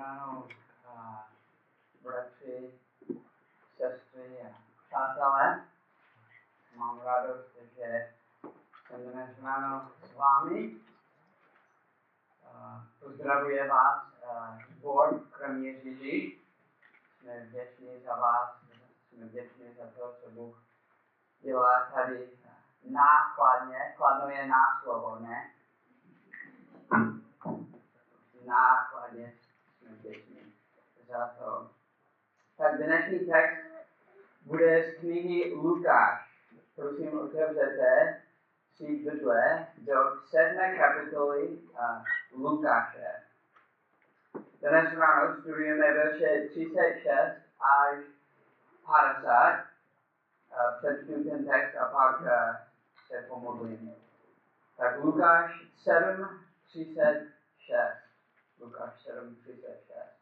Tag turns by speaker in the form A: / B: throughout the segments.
A: ráno, bratři, sestry a přátelé. Mám radost, že jsem dnes ráno s vámi. Pozdravuje vás zbor kromě Ježíši. Jsme vděční za vás, jsme vděční za to, co Bůh dělá tady nákladně. Kladno je náslovo, ne? Nákladně to. Tak dnešní text bude z knihy Lukáš. Prosím, otevřete si Bible do sedmé kapitoly Lukáše. Dnes ráno studujeme verše 36 až 50. Uh, přečtu ten text a pak uh, se pomodlím. Tak Lukáš 7, 36. Lukáš 7, 36.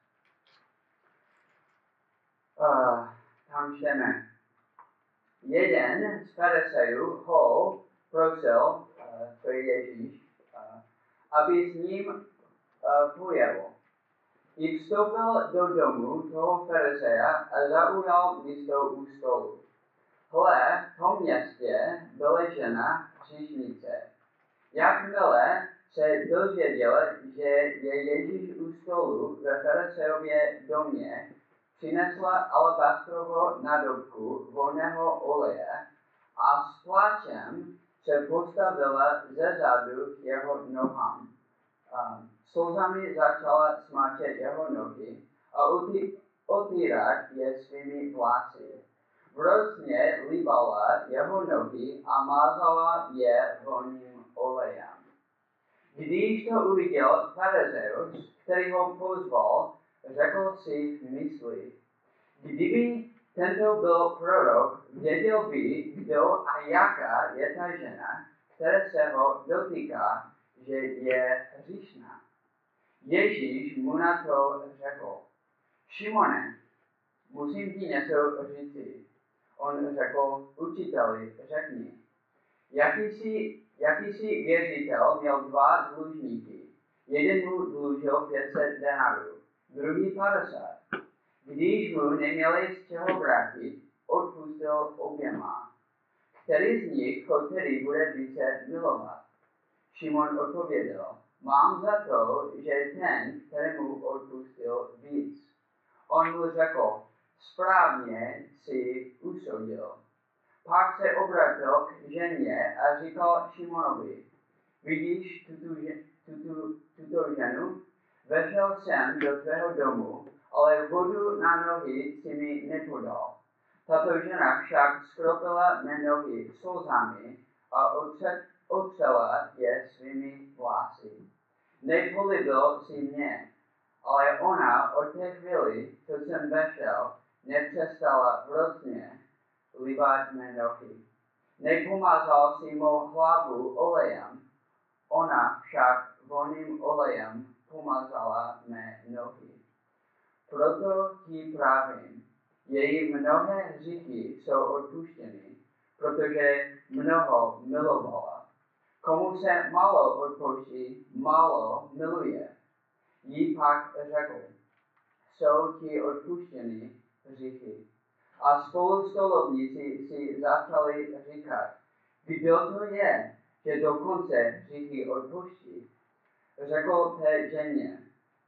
A: Tam čteme. Jeden z farisejů ho prosil, uh, to je Ježíš, uh, aby s ním uh, pojel. I vstoupil do domu toho fariseja a zaujal místo u stolu. Hle, v tom městě byla žena hříšnice. Jakmile se dozvěděl, že je Ježíš u stolu ve farisejově domě, přinesla alabastrovo nádobku volného oleje a s pláčem se postavila ze zadu k jeho nohám. Slzami začala smáčet jeho nohy a otírat je svými vlasy. Vrocně líbala jeho nohy a mázala je voným olejem. Když to uviděl farizeus, který ho pozval, řekl si v mysli, kdyby tento byl prorok, věděl by, kdo a jaká je ta žena, která se ho dotýká, že je hříšná. Ježíš mu na to řekl, Šimone, musím ti něco říci. On řekl, učiteli, řekni, jaký jsi, jaký jsi věřitel měl dva dlužníky. Jeden mu dlužil 500 denarů, druhý 50. Když mu neměli z čeho vrátit, odpustil oběma. Který z nich ho tedy bude více milovat? Šimon odpověděl, mám za to, že ten, kterému odpustil víc. On mu řekl, správně si usoudil. Pak se obratil k ženě a říkal Šimonovi, vidíš tuto, tuto, tuto ženu? Vešel jsem do tvého domu, ale vodu na nohy si mi nepodal. Tato žena však skropila mé nohy slzami a otřela je svými vlasy. Nepolibil si mě, ale ona od té chvíli, co jsem vešel, nepřestala hrozně líbat mé nohy. Nepomazal si mou hlavu olejem, ona však voným olejem pomazala mé nohy. Proto ti právím, její mnohé hříchy jsou odpuštěny, protože mnoho milovala. Komu se málo odpouští, málo miluje. Jí pak řekl, jsou ti odpuštěny hříchy. A spolu stolovníci si začali říkat, kdo to je, že dokonce hříchy odpuští. Řekl té ženě,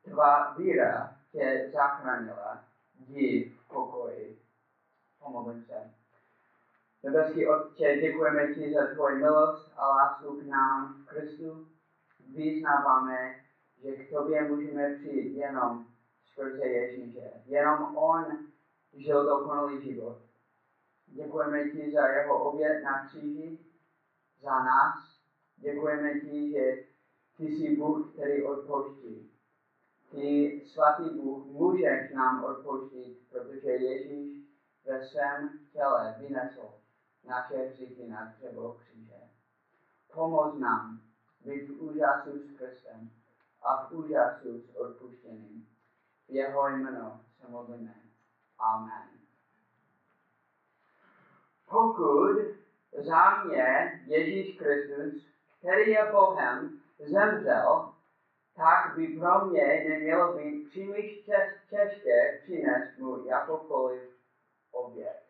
A: tvá víra tě zachránila, jdi v pokoji. Pomodlím se. Nebeský Otče, děkujeme ti za tvoji milost a lásku k nám v Kristu. Vyznáváme, že k tobě můžeme přijít jenom skrze Ježíše. Jenom on žil dokonalý život. Děkujeme ti za jeho oběd na kříži, za nás. Děkujeme ti, že ty jsi Bůh, který odpouští. Ty, svatý Bůh, můžeš nám odpouštit, protože Ježíš ve svém těle vynesl naše hříchy na dřevo kříže. Pomoz nám být v úžasu s Kristem a v úžasu s odpuštěním. Jeho jméno se modlíme. Amen. Pokud za mě Ježíš Kristus, který je Bohem, zemřel, tak by pro mě nemělo být příliš těž, těžké přinést mu jakoukoliv oběd.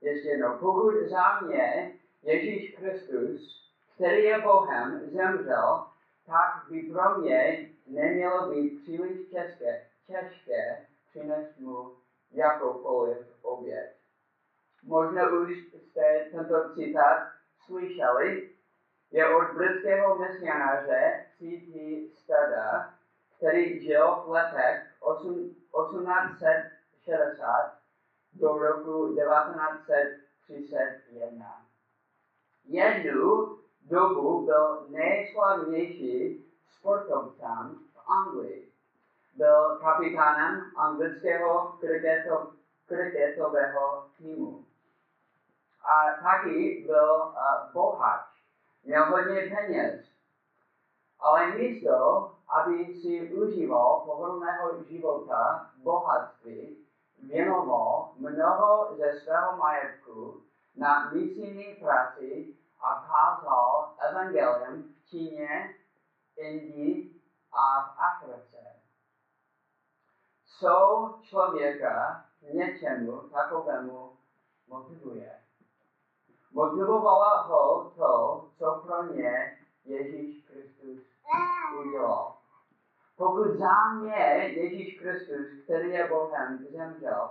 A: Ještě jednou, pokud za mě Ježíš Kristus, který je Bohem, zemřel, tak by pro mě nemělo být příliš těžké, těžké přinést mu jakoukoliv oběd. Možná už jste tento citát slyšeli, je od britského misionáře C.T. Stada, který žil v letech 1860 do roku 1931. Jednu dobu byl nejslavnější sportovcem v Anglii. Byl kapitánem anglického kriketového týmu. A taky byl uh, bohač měl hodně peněz. Ale místo, aby si užíval pohodlného života, bohatství, věnoval mnoho ze svého majetku na misijní práci a kázal evangelium v Číně, Indii a v Africe. Co člověka k něčemu takovému motivuje? Motivovala ho to, co pro ně Ježíš Kristus udělal. Pokud za mě Ježíš Kristus, který je Bohem, zemřel,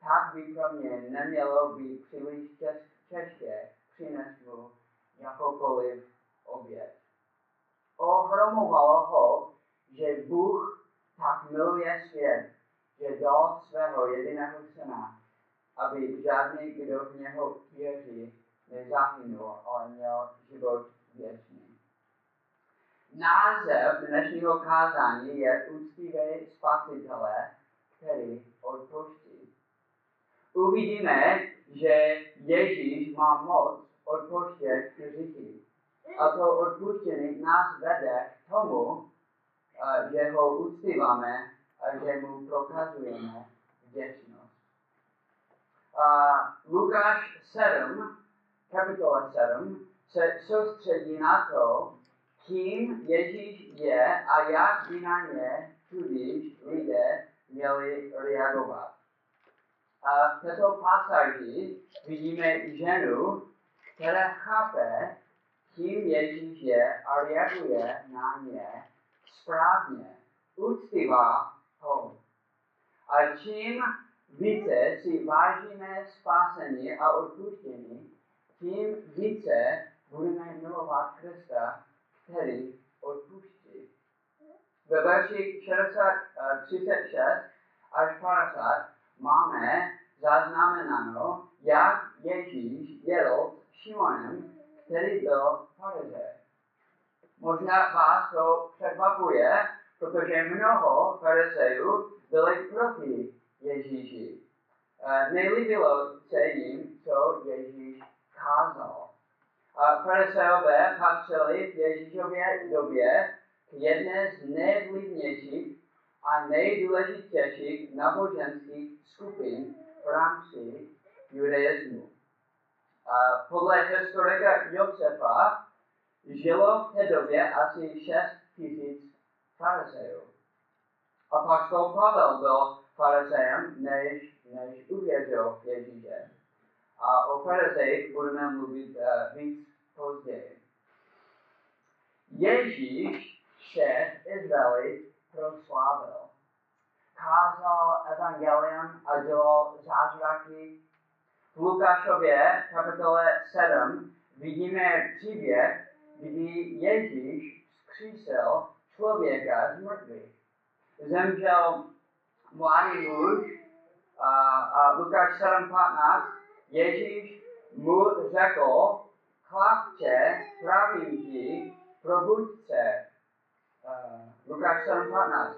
A: tak by pro mě nemělo být příliš těžké přinést mu jakoukoliv oběd. Ohromovalo ho, že Bůh tak miluje svět, že dal svého jediného syna, aby žádný, kdo v něho věří, nezahynul, ale měl život věčný. Název dnešního kázání je úctivé spasitele, který odpoští. Uvidíme, že Ježíš má moc odpoštět hříchy. A to odpuštění nás vede k tomu, že ho uctíváme a že mu prokazujeme vděčnost. Uh, Lukáš 7, kapitola 7, se soustředí na to, kým Ježíš je a jak by na ně tudíž lidé měli reagovat. A v této pasáži vidíme ženu, která chápe, kým Ježíš je a reaguje na ně správně. Uctívá ho. A čím více si vážíme spásení a odpuštění, tím více budeme milovat Krista, který odpustí. Ve verši 36 až 50 máme zaznamenáno, jak Ježíš s Šimonem, který byl farize. Možná vás to překvapuje, protože mnoho farizejů byli proti Ježíši. Nelíbilo se jim, co Ježíš kázal. A fariseové patřili v Ježíšově době k jedné z nejvlivnějších a nejdůležitějších náboženských skupin v rámci judaismu. A podle historika Josefa žilo v té době asi 6 tisíc farisejů. A paštol Pavel byl farizejem, než, než uvěřil v Ježíše. A o farizejích budeme mluvit uh, víc později. Ježíš všech Izraeli proslávil. Kázal evangelium a dělal zázraky. V Lukášově kapitole 7 vidíme příběh, kdy Ježíš zkřísil člověka z mrtvých. Zemřel mladý muž a, a Lukáš 7.15 Ježíš mu řekl, chlapče, pravím ti, probuď se. Uh, Lukáš 7.15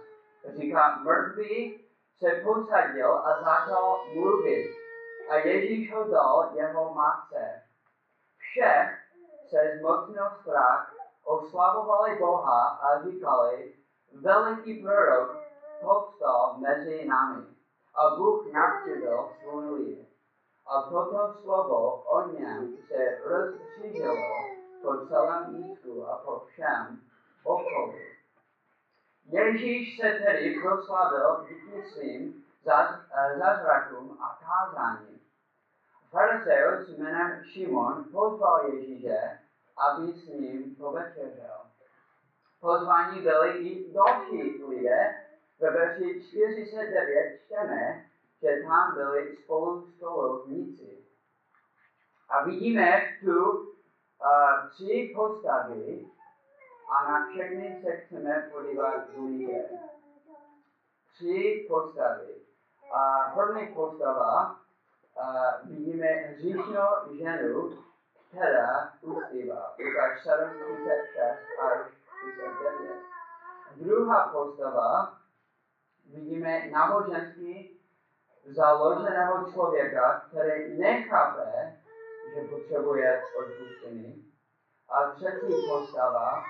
A: říká, mrtvý se posadil a začal mluvit a Ježíš ho dal jeho matce. Všech se zmocnil strach, oslavovali Boha a říkali, veliký prorok povstal mezi nami a Bůh navštívil svůj lid. A toto slovo o něm se rozšířilo po celém Jisku a po všem okolí. Ježíš se tedy proslavil díky svým eh, zázrakům a kázáním. Farizeus jménem Šimon pozval Ježíše, aby s ním povečeřel. Pozvání byli i další lidé. Ve verši 49 čteme, že tam byli spolu stolovníci. A vidíme tu uh, tři postavy a na všechny se chceme podívat blíže. Tři postavy. A první postava uh, vidíme hříšnou ženu, která uctívá. Lukáš 7, 36 až 39. Druhá postava vidíme náboženský založeného člověka, který nechápe, že potřebuje odpuštění. A třetí postava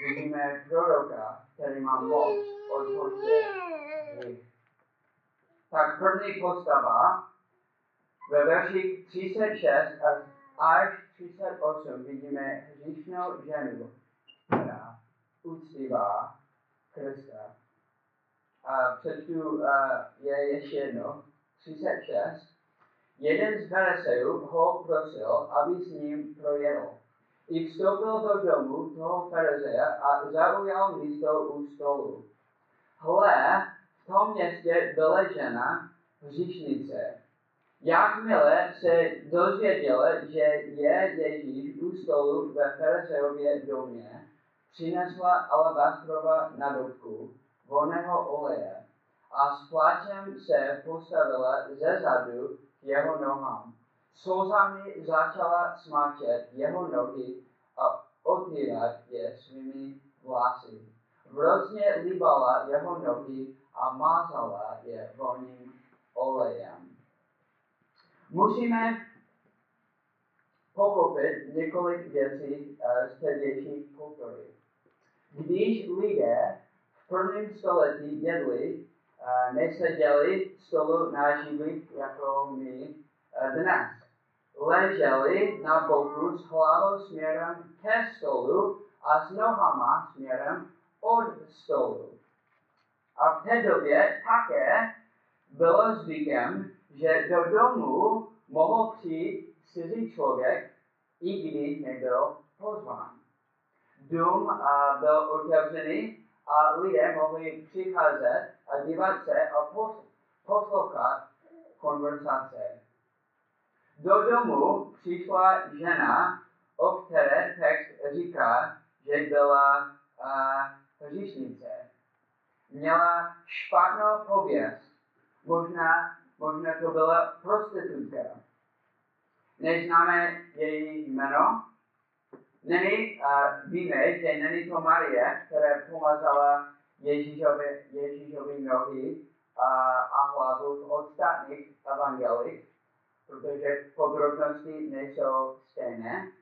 A: vidíme proroka, který má moc odpouštět Tak první postava ve verši 36 až 38 vidíme hříšnou ženu, která uctívá Krista. A přečtu je ještě jedno. 36. Jeden z Farisejů ho prosil, aby s ním projedl. I vstoupil do domu toho farizeje a zaujal místo u stolu. Hle, v tom městě byla žena hříšnice. Jakmile se dozvěděla, že je Ježíš u stolu ve farizejově domě, přinesla alabastrova nadobku voného oleje a s pláčem se postavila ze zadu k jeho nohám. Slzami začala smáčet jeho nohy a otvírat je svými vlasy. Hrozně líbala jeho nohy a mázala je voným olejem. Musíme pochopit několik věcí z tehdejší kultury. Když lidé prvním století jedli, neseděli stolu na židli jako my dnes. Leželi na boku s hlavou směrem ke stolu a s nohama směrem od stolu. A v té době také bylo zvykem, že do domu mohl přijít cizí člověk, i když nebyl pozván. Dům byl otevřený a lidé mohli přicházet a dívat se a poslouchat konverzace. Do domu přišla žena, o které text říká, že byla hříšnice. Měla špatnou pověst. Možná, možná to byla prostitutka. Neznáme její jméno, Není, uh, víme, že není to Marie, která pomazala Ježíšovi, Ježíšovi nohy a, a hlavu v ostatních evangelích, protože podrobnosti nejsou stejné.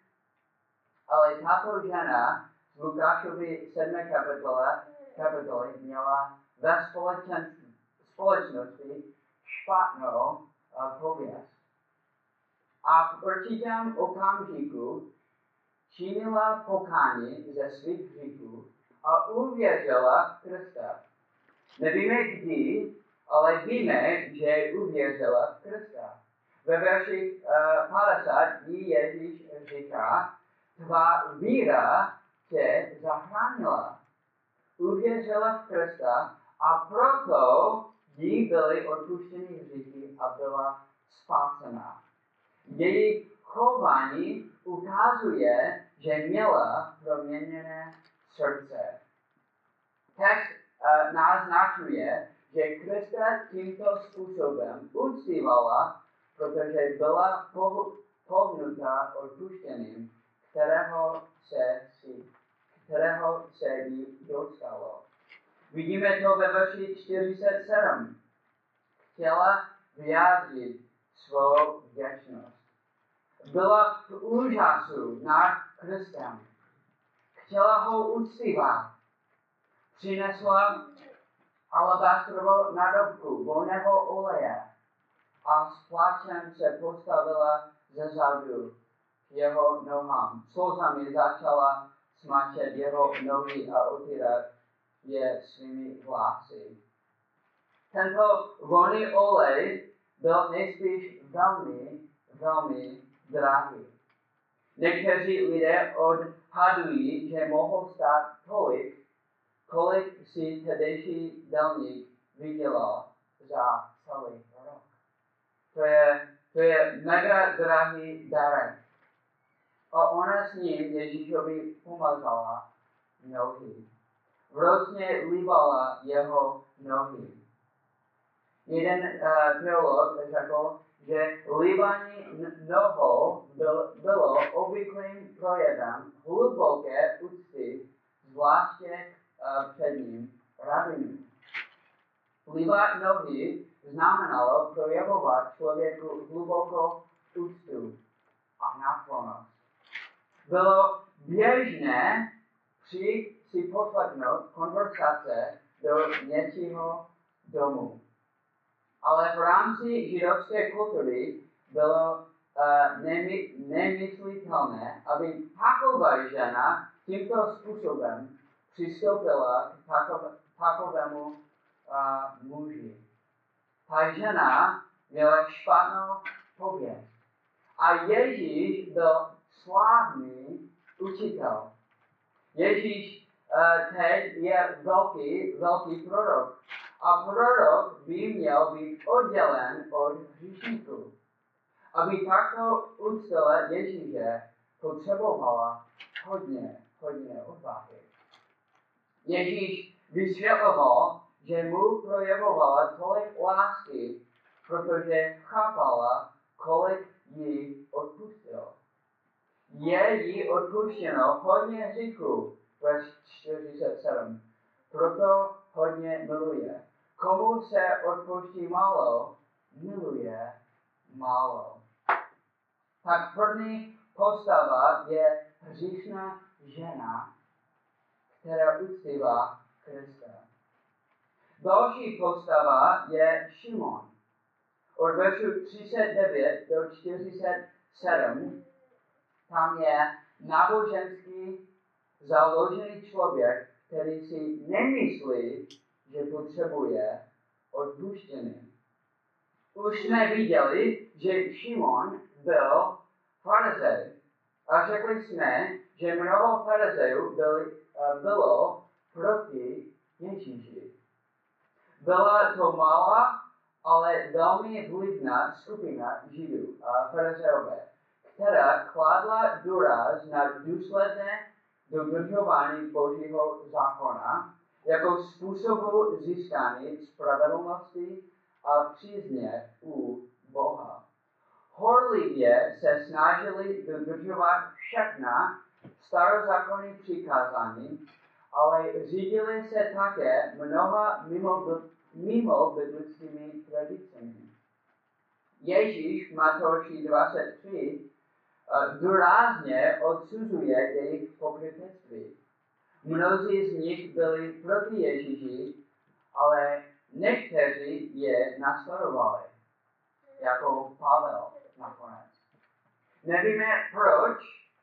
A: Ale tato žena z Lukášovi 7. kapitole, kapitoly měla ve společnosti špatnou pověst. A v určitém okamžiku činila pokání ze svých hříchů a uvěřila Krista. Nevíme kdy, ale víme, že uvěřila Krista. Ve verši uh, 50 jí Ježíš říká, tvá víra tě zachránila. Uvěřila v Krista a proto jí byly odpuštěny hříchy a byla spásená. Její chování ukazuje, že měla proměněné srdce. Text uh, naznačuje, že Krista tímto způsobem uctívala, protože byla pohnuta odpuštěním, kterého se, si, kterého se jí dostalo. Vidíme to ve verši 47. Chtěla vyjádřit svou vděčnost byla v úžasu nad Kristem. Chtěla ho uctívat. Přinesla alabastrovou nadobku volného oleje a s pláčem se postavila ze zadu jeho nohám. Slzami začala smáčet jeho nohy a otírat je svými vlasy. Tento voný olej byl nejspíš velmi, velmi drahý. Někteří lidé odhadují, že mohou stát tolik, kolik si tehdejší delník vydělal za celý rok. To je, to je mega drahý darek. A ona s ním Ježíšovi pomazala nohy. Vrozně líbala jeho nohy. Jeden uh, teolog řekl, že nohou byl, bylo obvyklým projevem hluboké úcty, zvláště uh, před ním rabinu. Líbat nohy znamenalo projevovat člověku hlubokou úctu a náklonost. Bylo běžné přijít si poslechnout konversace do něčího domu. Ale v rámci židovské kultury bylo uh, nemy, nemyslitelné, aby taková žena tímto způsobem přistoupila k takové, takovému uh, muži. Ta žena měla špatnou pověst. A Ježíš byl slávný učitel. Ježíš uh, teď je velký, velký prorok. A prorok by měl být oddělen od hříšníků. Aby takto uctila Ježíše potřebovala hodně, hodně odvahy. Ježíš vysvětloval, že mu projevovala tolik lásky, protože chápala, kolik jí odpustil je jí odpuštěno hodně hříchů, verš 47. Proto hodně miluje. Komu se odpouští málo, miluje málo. Tak první postava je hříšná žena, která uctívá Krista. Další postava je Šimon. Od veršu 39 do 47 tam je náboženský založený člověk, který si nemyslí, že potřebuje odpuštění. Už jsme viděli, že Šimon byl farizej. A řekli jsme, že mnoho farizejů byli, bylo proti Ježíši. Byla to malá, ale velmi vlivná skupina židů a farizejové která kladla důraz na důsledné dodržování Božího zákona jako způsobu získání spravedlnosti a přízně u Boha. Horlivě se snažili dodržovat všechna starozákonní přikázání, ale řídili se také mnoha mimo, mimo biblickými tradicemi. Ježíš Matouši 23 důrazně odsuzuje jejich pokrytectví. Mnozí z nich byli proti Ježíši, ale někteří je nasledovali, jako Pavel nakonec. Nevíme, proč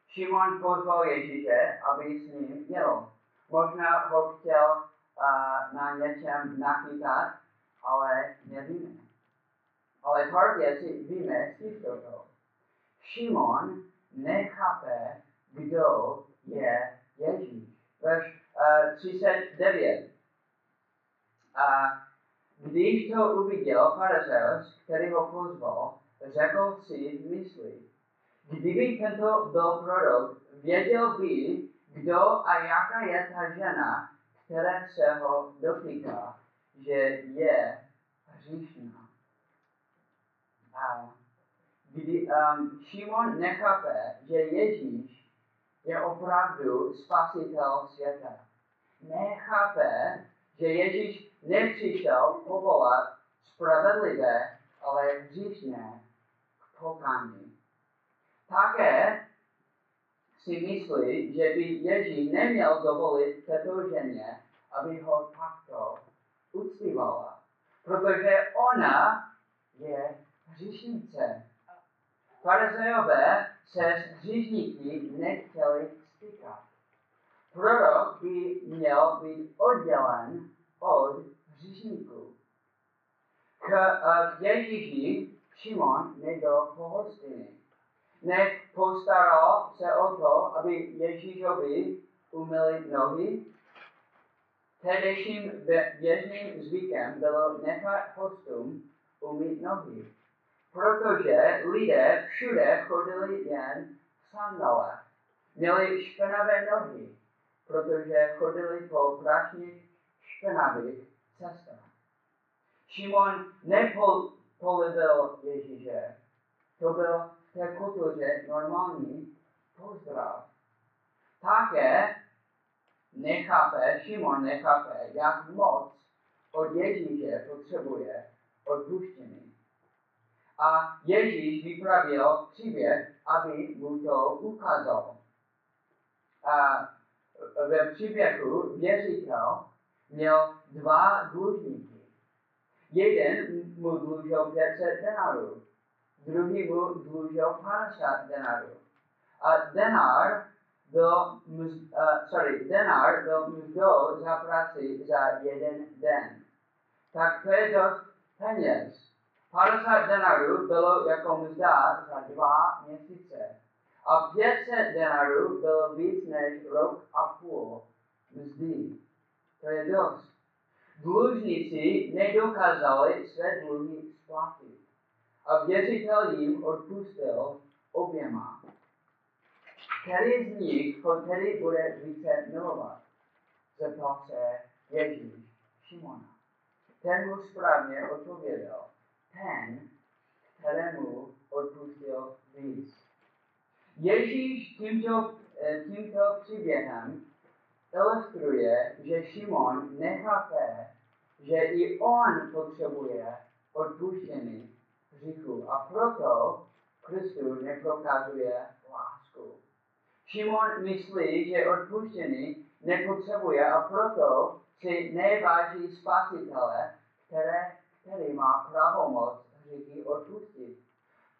A: Šimon pozval Ježíše, aby s ním jel. Možná ho chtěl uh, na něčem nachytat, ale nevíme. Ale pár věcí víme těchto toho. Šimon nechápe, kdo je Ježíš. Verš uh, 39. A když to uviděl farizeus, který ho pozval, řekl si v mysli, kdyby tento byl prorok, věděl by, kdo a jaká je ta žena, která se ho dotýká, že je hříšná. A kdy um, Šimon nechápe, že Ježíš je opravdu spasitel světa. Nechápe, že Ježíš nepřišel povolat spravedlivé, ale hříšné k pokání. Také si myslí, že by Ježíš neměl dovolit této ženě, aby ho takto uctívala, protože ona je hříšnice. Farizejové se s hříšníky nechtěli stýkat. Prorok by měl být oddělen od hříšníků. K, k Ježíši Šimon nebyl pohostinný. Nepostaral se o to, aby Ježíšovi umyli nohy. Tehdejším běžným zvykem bylo nechat hostům umít nohy, protože lidé všude chodili jen v sandale. Měli špenavé nohy, protože chodili po prašných špenavých cestách. Šimon nepolíbil Ježíše. To byl v té kultuře normální pozdrav. Také nechápe, Šimon nechápe, jak moc od Ježíše potřebuje odpuštění. A Ježíš vypravil příběh, aby mu to ukázal. A ve příběhu věřitel měl dva dlužníky. Jeden mu dlužil 500 denarů, druhý mu dlužil 50 denarů. A denár byl, uh, sorry, denár byl mzdou za práci za jeden den. Tak to je dost peněz. 50 denarů bylo jako mzda za dva měsíce. A 500 denarů bylo víc než rok a půl mzdy. To je dost. Dlužníci nedokázali své dluhy splatit. A věřitel jim odpustil oběma. Který z nich ho tedy bude více milovat? Zeptal se Ježíš Šimona. Ten mu správně odpověděl. Ten, kterému odpustil víc. Ježíš tímto, eh, tímto příběhem ilustruje, že Šimon nechápe, že i on potřebuje odpuštění hříchu a proto Kristu neprokazuje lásku. Šimon myslí, že odpuštění nepotřebuje a proto si neváží spasitele, které, který má pravomoc hříchy odpustit.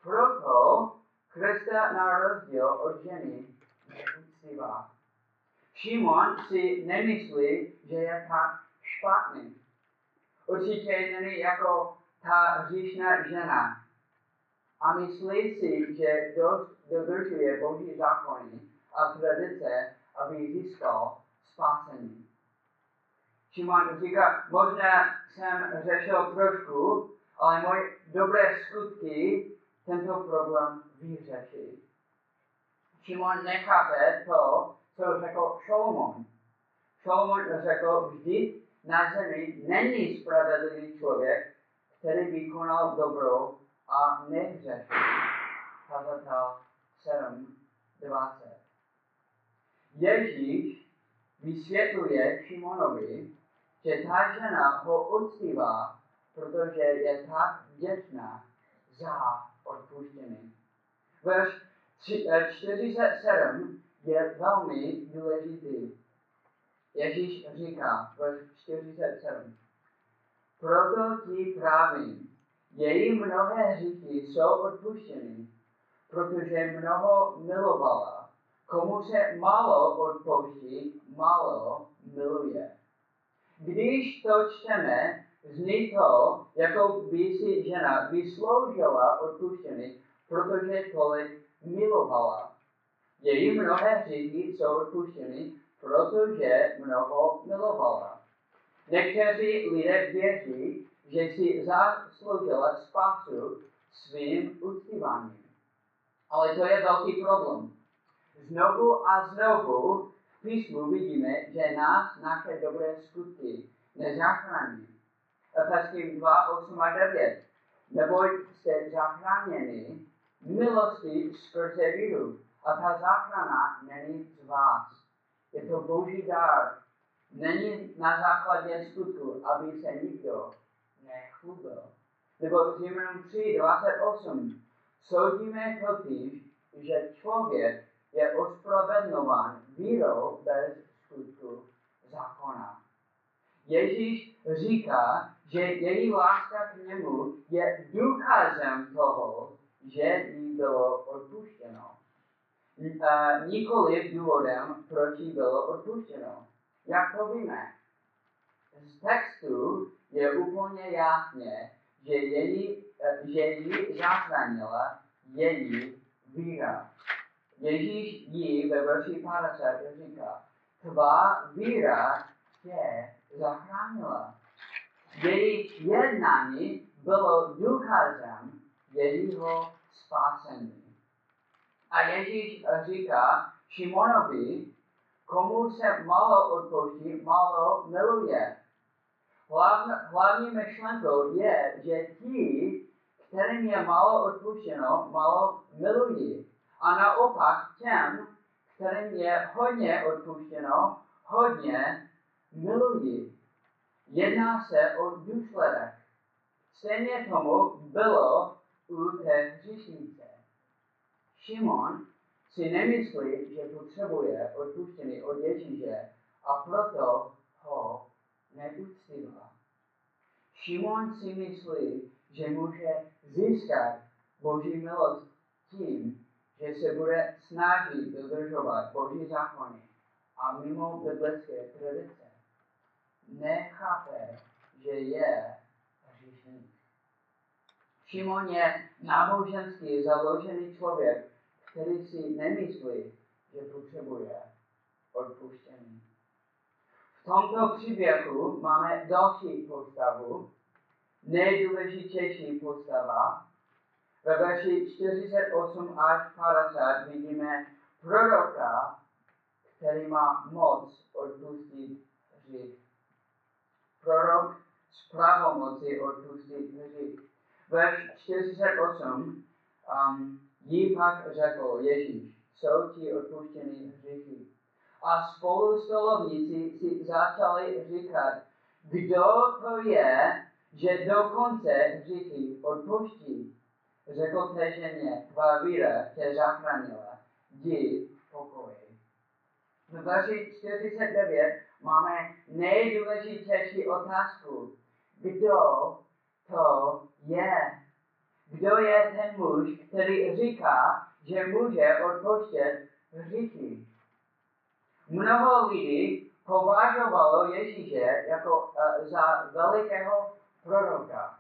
A: Proto Krista na rozdíl od ženy neuctívá. Šimon si nemyslí, že je tak špatný. Určitě není jako ta hříšná žena. A myslí si, že dost dodržuje boží zákony a tradice, aby získal spásení. Šimon říká, možná jsem řešil trošku, ale moje dobré skutky tento problém vyřeší. Šimon nechápe to, co řekl Šolomon. Šolomon řekl, vždy na zemi není spravedlivý člověk, který vykonal dobro a nehřešil. Kazatel 7, 20. Ježíš vysvětluje Šimonovi, že ta žena ho uctívá, protože je tak vděčná za odpuštění. Verš 47 je velmi důležitý. Ježíš říká, verš 47, proto ti právím, její mnohé hříchy jsou odpuštěny, protože mnoho milovala. Komu se málo odpouští, málo miluje. Když to čteme, zní to, jako by si žena vysloužila odpuštění, protože tolik milovala. Její mnohé hříchy jsou odpuštěny, protože mnoho milovala. Někteří lidé věří, že si zasloužila spásu svým uctíváním. Ale to je velký problém. Znovu a znovu v písmu vidíme, že nás naše dobré skutky nezachrání. Efeským 2, 8 a 9. Neboť jste zachráněni milosti skrze víru. A ta záchrana není z vás. Je to boží dár. Není na základě skutku, aby se nikdo nechlubil. Nebo z Římanům 3, 28. Soudíme totiž, že člověk je ospravedlňován vírou bez skutku zákona. Ježíš říká, že její láska k němu je důkazem toho, že jí bylo odpuštěno. uh, nikoli důvodem, proč jí bylo odpuštěno. Jak to víme? Z textu je úplně jasně, že, její, že ji zachránila její víra. Ježíš jí ve verši 50 říká, tvá víra tě zachránila. Její jednání bylo důkazem jejího spásení. A Ježíš říká Šimonovi, komu se malo odpouští, malo miluje. Hlavn, hlavní myšlenkou je, že ti, kterým je malo odpuštěno, malo milují. A naopak těm, kterým je hodně odpuštěno, hodně milují. Jedná se o důsledek. Stejně tomu bylo u té hříšnice. Šimon si nemyslí, že potřebuje odpuštění od Ježíše a proto ho neuctívá. Šimon si myslí, že může získat Boží milost tím, že se bude snažit dodržovat Boží zákony a mimo biblické tradice. Nechápe, že je hříšník. Šimon je náboženský založený člověk, který si nemyslí, že potřebuje odpuštění. V tomto příběhu máme další postavu, nejdůležitější postava. Ve verši 48 až 50 vidíme proroka, který má moc odpustit hřích. Prorok z pravomoci odpustit hřích. Verš 48 um, jí pak řekl Ježíš, jsou ti odpuštěny hříchy. A spolu stolovníci si začali říkat, kdo to je, že dokonce hříchy odpouští. Řekl té ženě, tvá víra tě zachránila, jdi pokoji. V verši 49 máme nejdůležitější otázku. Kdo to je? Kdo je ten muž, který říká, že může odpouštět hříchy? Mnoho lidí považovalo Ježíše jako uh, za velikého proroka.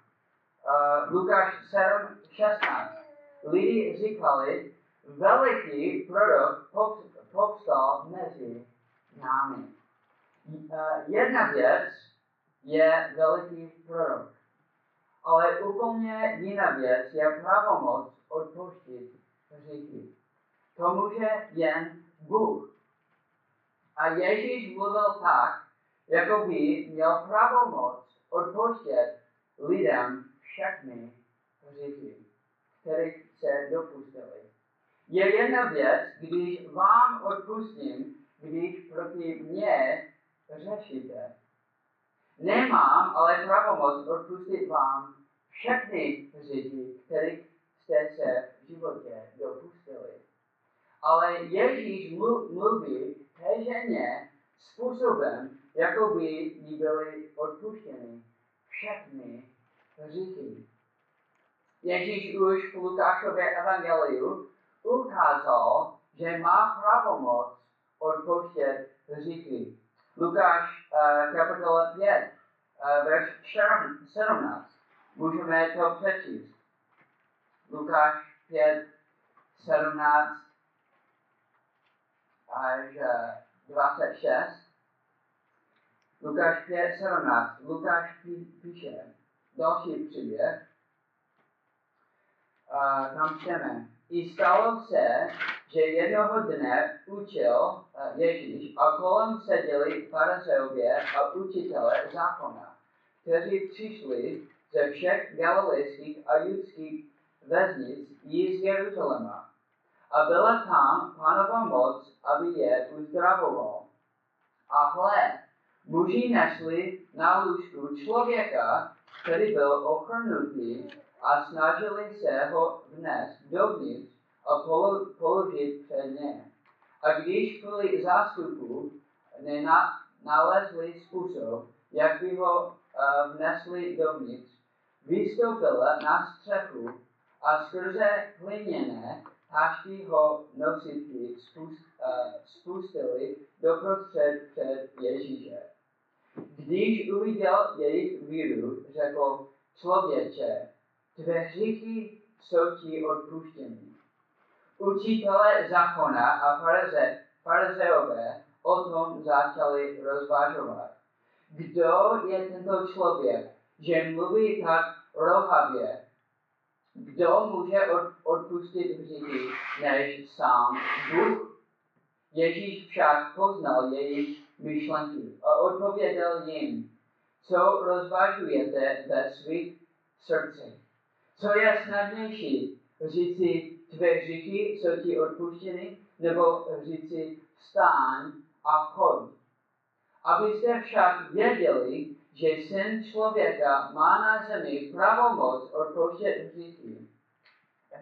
A: Uh, Lukáš 7, 16. Lidi říkali, veliký prorok povstal mezi námi. Uh, jedna věc je veliký prorok. Ale úplně jiná věc je pravomoc odpouštět hříchy. To může jen Bůh. A Ježíš mluvil tak, jako by měl pravomoc odpouštět lidem všechny hříchy, kterých se dopustili. Je jedna věc, když vám odpustím, když proti mně řešíte. Nemám ale pravomoc odpustit vám všechny hříchy, kterých jste se v životě dopustili. Ale Ježíš mluví té ženě způsobem, jako by jí byly odpuštěny všechny hříchy. Ježíš už v Lukášově evangeliu ukázal, že má pravomoc odpouštět hříchy. Lukáš uh, kapitola 5, uh, verš 17. Můžeme to přečíst. Lukáš 5, 17 až uh, 26. Lukáš 5, 17. Lukáš píše další příběh. Uh, tam čteme. I stalo se, že jednoho dne učil uh, Ježíš a kolem seděli farizeové a učitele zákona, kteří přišli ze všech galilejských a judských vesnic z Jeruzaléma. A byla tam panova moc, aby je uzdravoval. A hle, muži našli na lůžku člověka, který byl ochrnutý a snažili se ho vnést dovnitř a položit před ně. A když kvůli zástupu nenalezli způsob, jak by ho uh, vnesli dovnitř, vystoupila na střechu a skrze hliněné tašky ho nositky spust, uh, spustili doprostřed před Ježíše. Když uviděl jejich víru, řekl člověče, tvé hříchy jsou ti odpuštěny. Učitelé zákona a farize, farizeové o tom začali rozvážovat. Kdo je tento člověk, že mluví tak rohavě? Kdo může od, odpustit hříchy než sám Bůh? Ježíš však poznal jejich myšlenky a odpověděl jim, co rozvážujete ve svých srdcích. Co je snadnější, říci tvé hříchy jsou ti odpuštěny, nebo říci vstáň a choď. Abyste však věděli, že syn člověka má na zemi pravomoc odpouštět hříchy.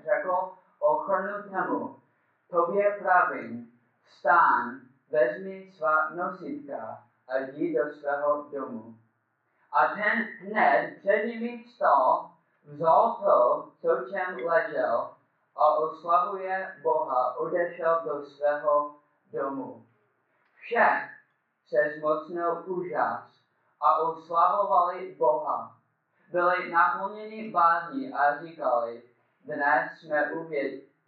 A: Řekl ochrnutému, tobě pravím, vstáň, vezmi svá nositka a jdi do svého domu. A ten hned před nimi vstal, vzal to, co čem ležel, a oslavuje Boha, odešel do svého domu. Všech se zmocnil úžas a oslavovali Boha. Byli naplněni bázní a říkali, dnes jsme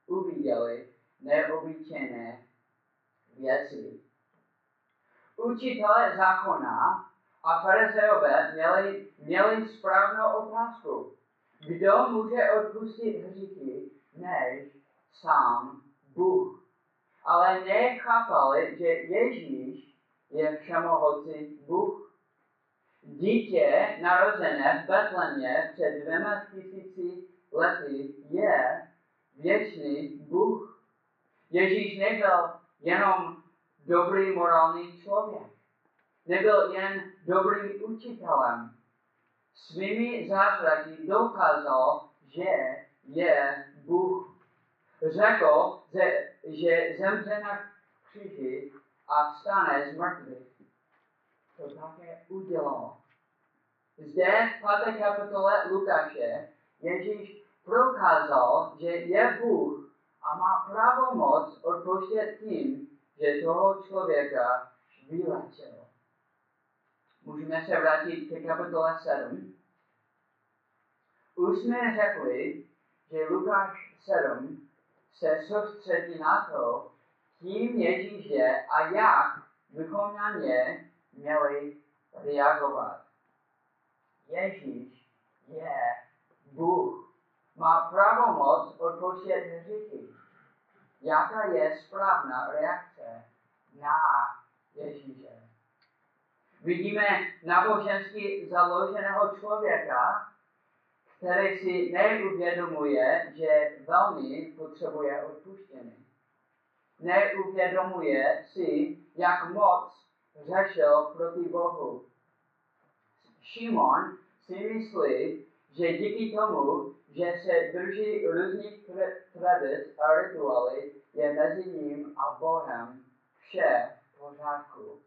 A: uviděli neobyčejné věci. Učitelé zákona a farizeové měli, měli správnou otázku. Kdo může odpustit hříchy, než sám Bůh? Ale nechápali, že Ježíš je všemohoucí Bůh. Dítě narozené v Betlemě před dvěma tisíci lety je věčný Bůh. Ježíš nebyl jenom dobrý morální člověk. Nebyl jen dobrým učitelem. Svými zázraky dokázal, že je Bůh. Řekl, že, že zemře na kříži a vstane z mrtvých. To také udělal. Zde v páté kapitole Lukáše Ježíš prokázal, že je Bůh a má pravomoc odpouštět tím, že toho člověka vylečil. Můžeme se vrátit ke kapitole 7. Už jsme řekli, že Lukáš 7 se soustředí na to, kým Ježíš je a jak bychom na ně měli reagovat. Ježíš je Bůh. Má pravomoc odpouštět hříchy. Jaká je správná reakce na Ježíše? Vidíme nábožensky založeného člověka, který si neuvědomuje, že velmi potřebuje odpuštění. Neuvědomuje si, jak moc řešil proti Bohu. Šimon si myslí, že díky tomu, že se drží různých tradic a rituály, je mezi ním a Bohem vše v pořádku.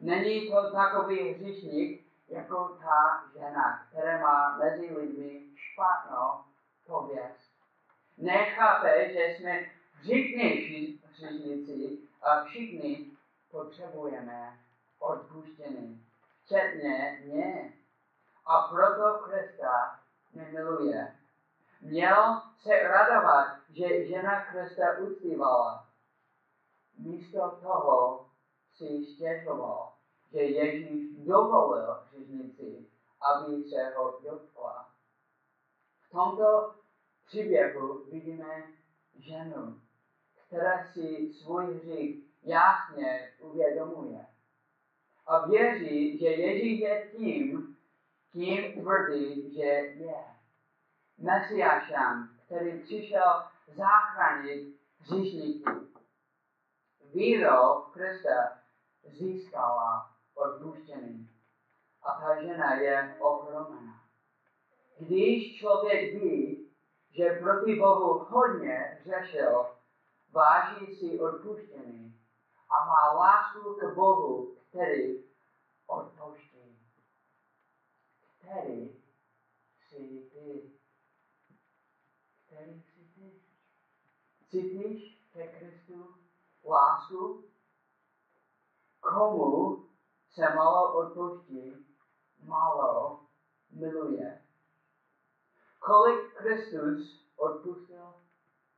A: Není to takový hříšník, jako ta žena, která má mezi lidmi špatnou pověst. Nechápe, že jsme hříšnější hříšníci a všichni potřebujeme odpuštění, včetně mě. A proto Krista nemiluje. Měl se radovat, že žena Krista uctívala. Místo toho si stěžoval, že Ježíš dovolil hřižnici, aby se ho dotkla. V tomto příběhu vidíme ženu, která si svůj hřích jasně uvědomuje. A věří, že Ježíš je tím, kým tvrdí, že je. Mesiášem, který přišel zachránit hříšníky. Vírou Krista získala odpuštění. A ta žena je ohromena. Když člověk ví, že proti Bohu hodně řešil, váží si odpuštění a má lásku k Bohu, který odpouští. Jsi ty? Který ty? cítíš ke Kristu lásku? Komu se malo odpouští, málo miluje. Kolik Kristus odpustil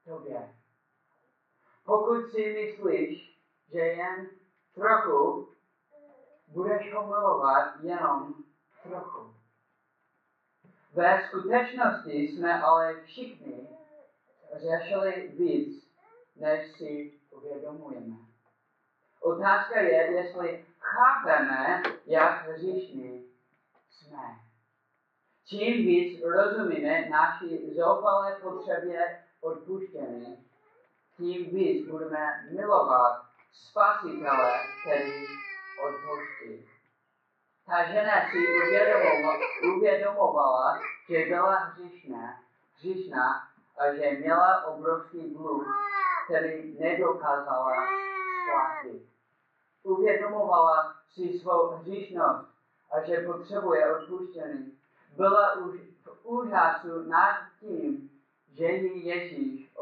A: tobě? Pokud si myslíš, že jen trochu, budeš ho milovat jenom trochu. Ve skutečnosti jsme ale všichni řešili víc, než si uvědomujeme. Otázka je, jestli chápeme, jak hříšní jsme. Čím víc rozumíme naší zoufalé potřebě odpuštění, tím víc budeme milovat Spasitele, který odpouští. Ta žena si uvědomovala, uvědomovala že byla hříšná, hříšná a že měla obrovský dluh, který nedokázala splatit. Uvědomovala si svou hříšnost a že potřebuje odpuštění. Byla už v úžasu nad tím, že ji Ježíš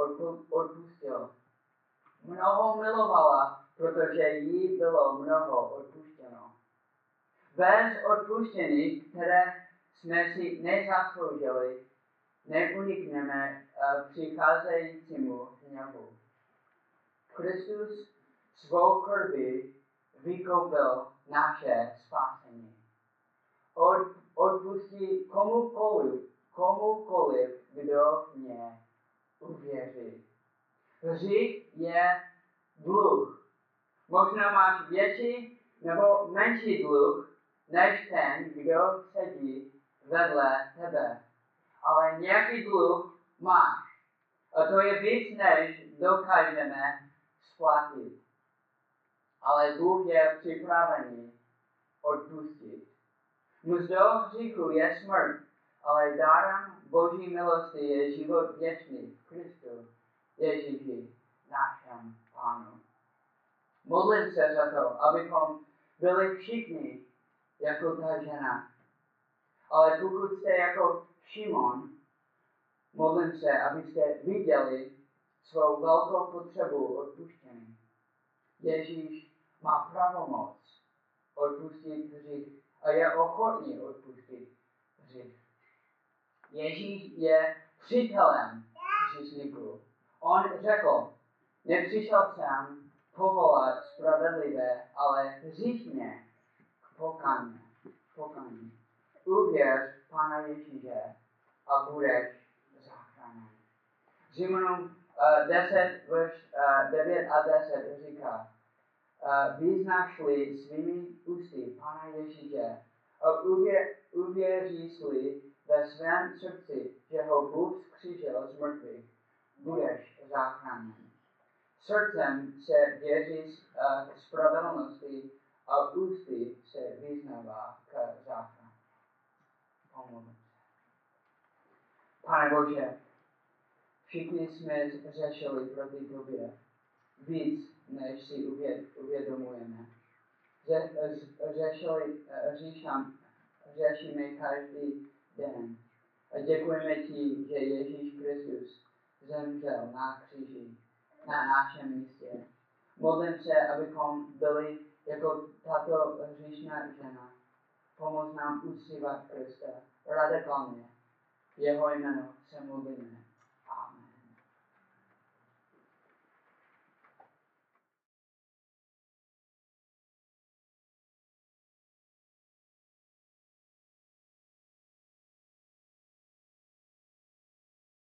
A: odpustil. Mnoho milovala, protože jí bylo mnoho odpuštěno. Bez odpuštění, které jsme si nezasloužili, neunikneme přicházejícímu hněvu. Kristus svou krví vykoupil naše spásení. Od, odpustí komukoliv, komukoliv, kdo v ně uvěří. Hřích je dluh. Možná máš větší nebo menší dluh, než ten, kdo sedí vedle tebe. Ale nějaký dluh máš. A to je víc, než dokážeme splatit. Ale dluh je připravený odpustit. Mzdou hříchu je smrt, ale dárem Boží milosti je život věčný v Kristu Ježíši, našem Pánu. Modlím se za to, abychom byli všichni jako ta žena, ale pokud jste jako Šimon, modlím se, abyste viděli svou velkou potřebu odpuštění. Ježíš má pravomoc odpustit hřích a je ochotný odpustit hřích. Ježíš je přítelem hříšníků. On řekl, nepřišel jsem povolat spravedlivé, ale hříšně pokání. pokání uvěř Pána Ježíše a budeš záchraněn. Římanům uh, 10, verš uh, 9 a 10 říká, uh, vyznáš-li svými ústy Pána Ježíše a uvě, uvěříš-li ve svém srdci, že ho Bůh skřížil z mrtvých, budeš záchraněn. Srdcem se věří uh, spravedlnosti a ústy se vyznává k záchraně omluvit. Pane Bože, všichni jsme řešili proti Tobě víc, než si uvědomujeme. Řešili, říšám, řešíme každý den. A děkujeme Ti, že Ježíš Kristus zemřel na kříži, na našem místě. Modlím se, abychom byli jako tato hříšná žena, Pomoz nám uctívat Krista radikálně. Jeho jméno se modlíme.